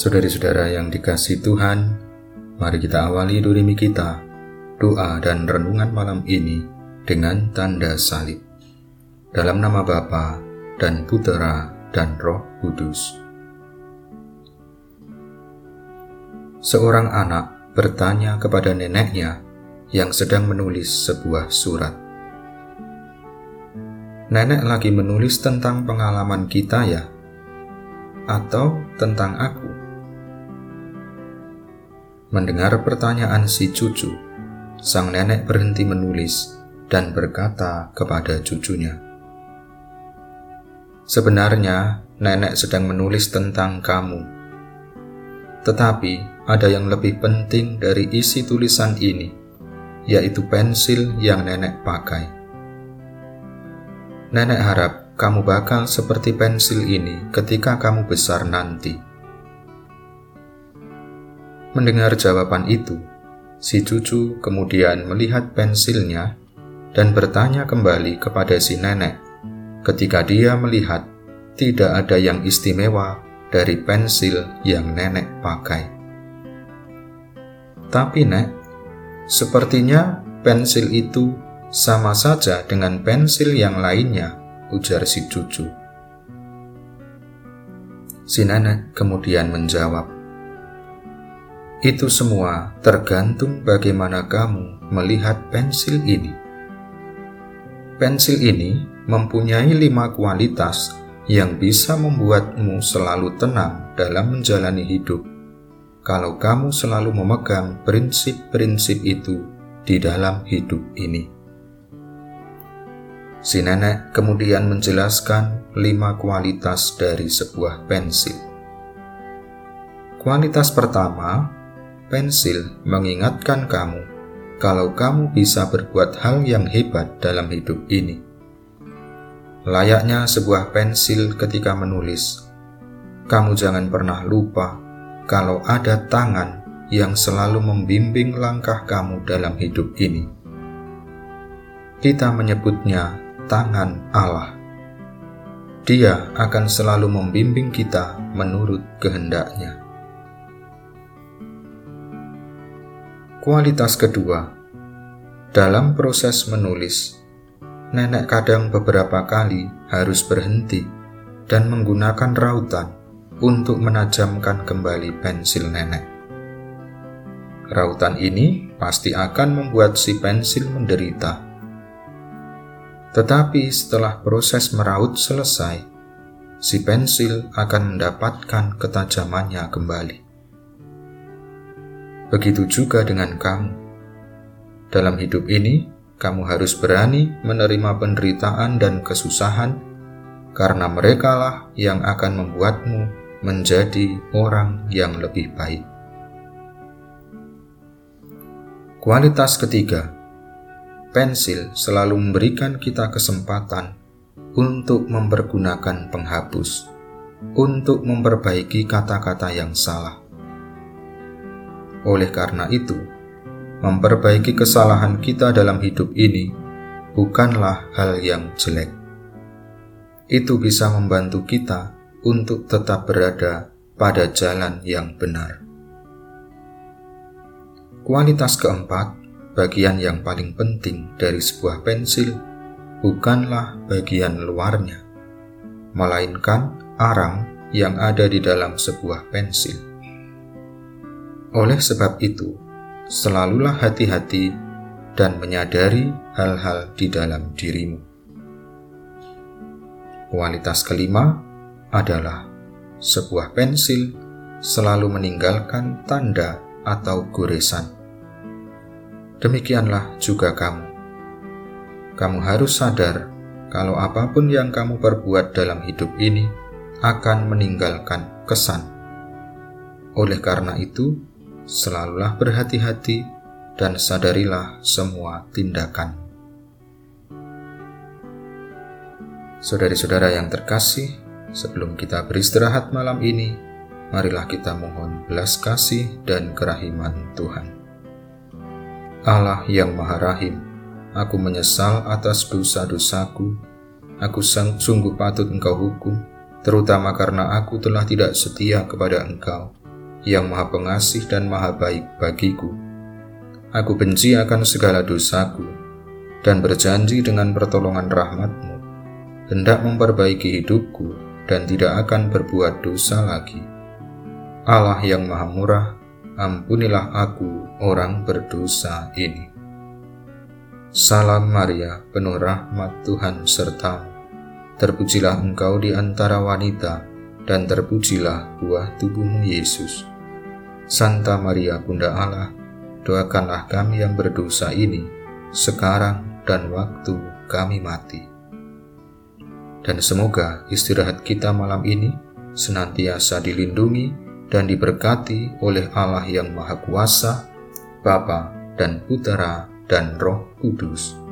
Saudari-saudara yang dikasih Tuhan, mari kita awali durimi kita, doa dan renungan malam ini dengan tanda salib. Dalam nama Bapa dan Putera dan Roh Kudus. Seorang anak bertanya kepada neneknya yang sedang menulis sebuah surat. Nenek lagi menulis tentang pengalaman kita ya? Atau tentang aku? Mendengar pertanyaan si cucu, sang nenek berhenti menulis dan berkata kepada cucunya, "Sebenarnya nenek sedang menulis tentang kamu, tetapi ada yang lebih penting dari isi tulisan ini, yaitu pensil yang nenek pakai. Nenek harap kamu bakal seperti pensil ini ketika kamu besar nanti." Mendengar jawaban itu, si cucu kemudian melihat pensilnya dan bertanya kembali kepada si nenek ketika dia melihat tidak ada yang istimewa dari pensil yang nenek pakai. Tapi nek, sepertinya pensil itu sama saja dengan pensil yang lainnya, ujar si cucu. Si nenek kemudian menjawab, itu semua tergantung bagaimana kamu melihat pensil ini. Pensil ini mempunyai lima kualitas yang bisa membuatmu selalu tenang dalam menjalani hidup. Kalau kamu selalu memegang prinsip-prinsip itu di dalam hidup ini, si nenek kemudian menjelaskan lima kualitas dari sebuah pensil. Kualitas pertama pensil mengingatkan kamu kalau kamu bisa berbuat hal yang hebat dalam hidup ini. Layaknya sebuah pensil ketika menulis, kamu jangan pernah lupa kalau ada tangan yang selalu membimbing langkah kamu dalam hidup ini. Kita menyebutnya tangan Allah. Dia akan selalu membimbing kita menurut kehendaknya. Kualitas kedua, dalam proses menulis, nenek kadang beberapa kali harus berhenti dan menggunakan rautan untuk menajamkan kembali pensil nenek. Rautan ini pasti akan membuat si pensil menderita. Tetapi setelah proses meraut selesai, si pensil akan mendapatkan ketajamannya kembali. Begitu juga dengan kamu. Dalam hidup ini, kamu harus berani menerima penderitaan dan kesusahan, karena merekalah yang akan membuatmu menjadi orang yang lebih baik. Kualitas ketiga, pensil selalu memberikan kita kesempatan untuk mempergunakan penghapus, untuk memperbaiki kata-kata yang salah oleh karena itu, memperbaiki kesalahan kita dalam hidup ini bukanlah hal yang jelek. Itu bisa membantu kita untuk tetap berada pada jalan yang benar. Kualitas keempat, bagian yang paling penting dari sebuah pensil, bukanlah bagian luarnya, melainkan arang yang ada di dalam sebuah pensil. Oleh sebab itu, selalulah hati-hati dan menyadari hal-hal di dalam dirimu. Kualitas kelima adalah sebuah pensil selalu meninggalkan tanda atau goresan. Demikianlah juga kamu. Kamu harus sadar kalau apa pun yang kamu perbuat dalam hidup ini akan meninggalkan kesan. Oleh karena itu, selalulah berhati-hati dan sadarilah semua tindakan. Saudari-saudara yang terkasih, sebelum kita beristirahat malam ini, marilah kita mohon belas kasih dan kerahiman Tuhan. Allah yang Maha Rahim, aku menyesal atas dosa-dosaku. Aku sungguh patut Engkau hukum, terutama karena aku telah tidak setia kepada Engkau yang maha pengasih dan maha baik bagiku. Aku benci akan segala dosaku, dan berjanji dengan pertolongan rahmatmu, hendak memperbaiki hidupku dan tidak akan berbuat dosa lagi. Allah yang maha murah, ampunilah aku orang berdosa ini. Salam Maria, penuh rahmat Tuhan sertamu. Terpujilah engkau di antara wanita, dan terpujilah buah tubuhmu Yesus. Santa Maria Bunda Allah, doakanlah kami yang berdosa ini, sekarang dan waktu kami mati. Dan semoga istirahat kita malam ini senantiasa dilindungi dan diberkati oleh Allah yang Maha Kuasa, Bapa dan Putera dan Roh Kudus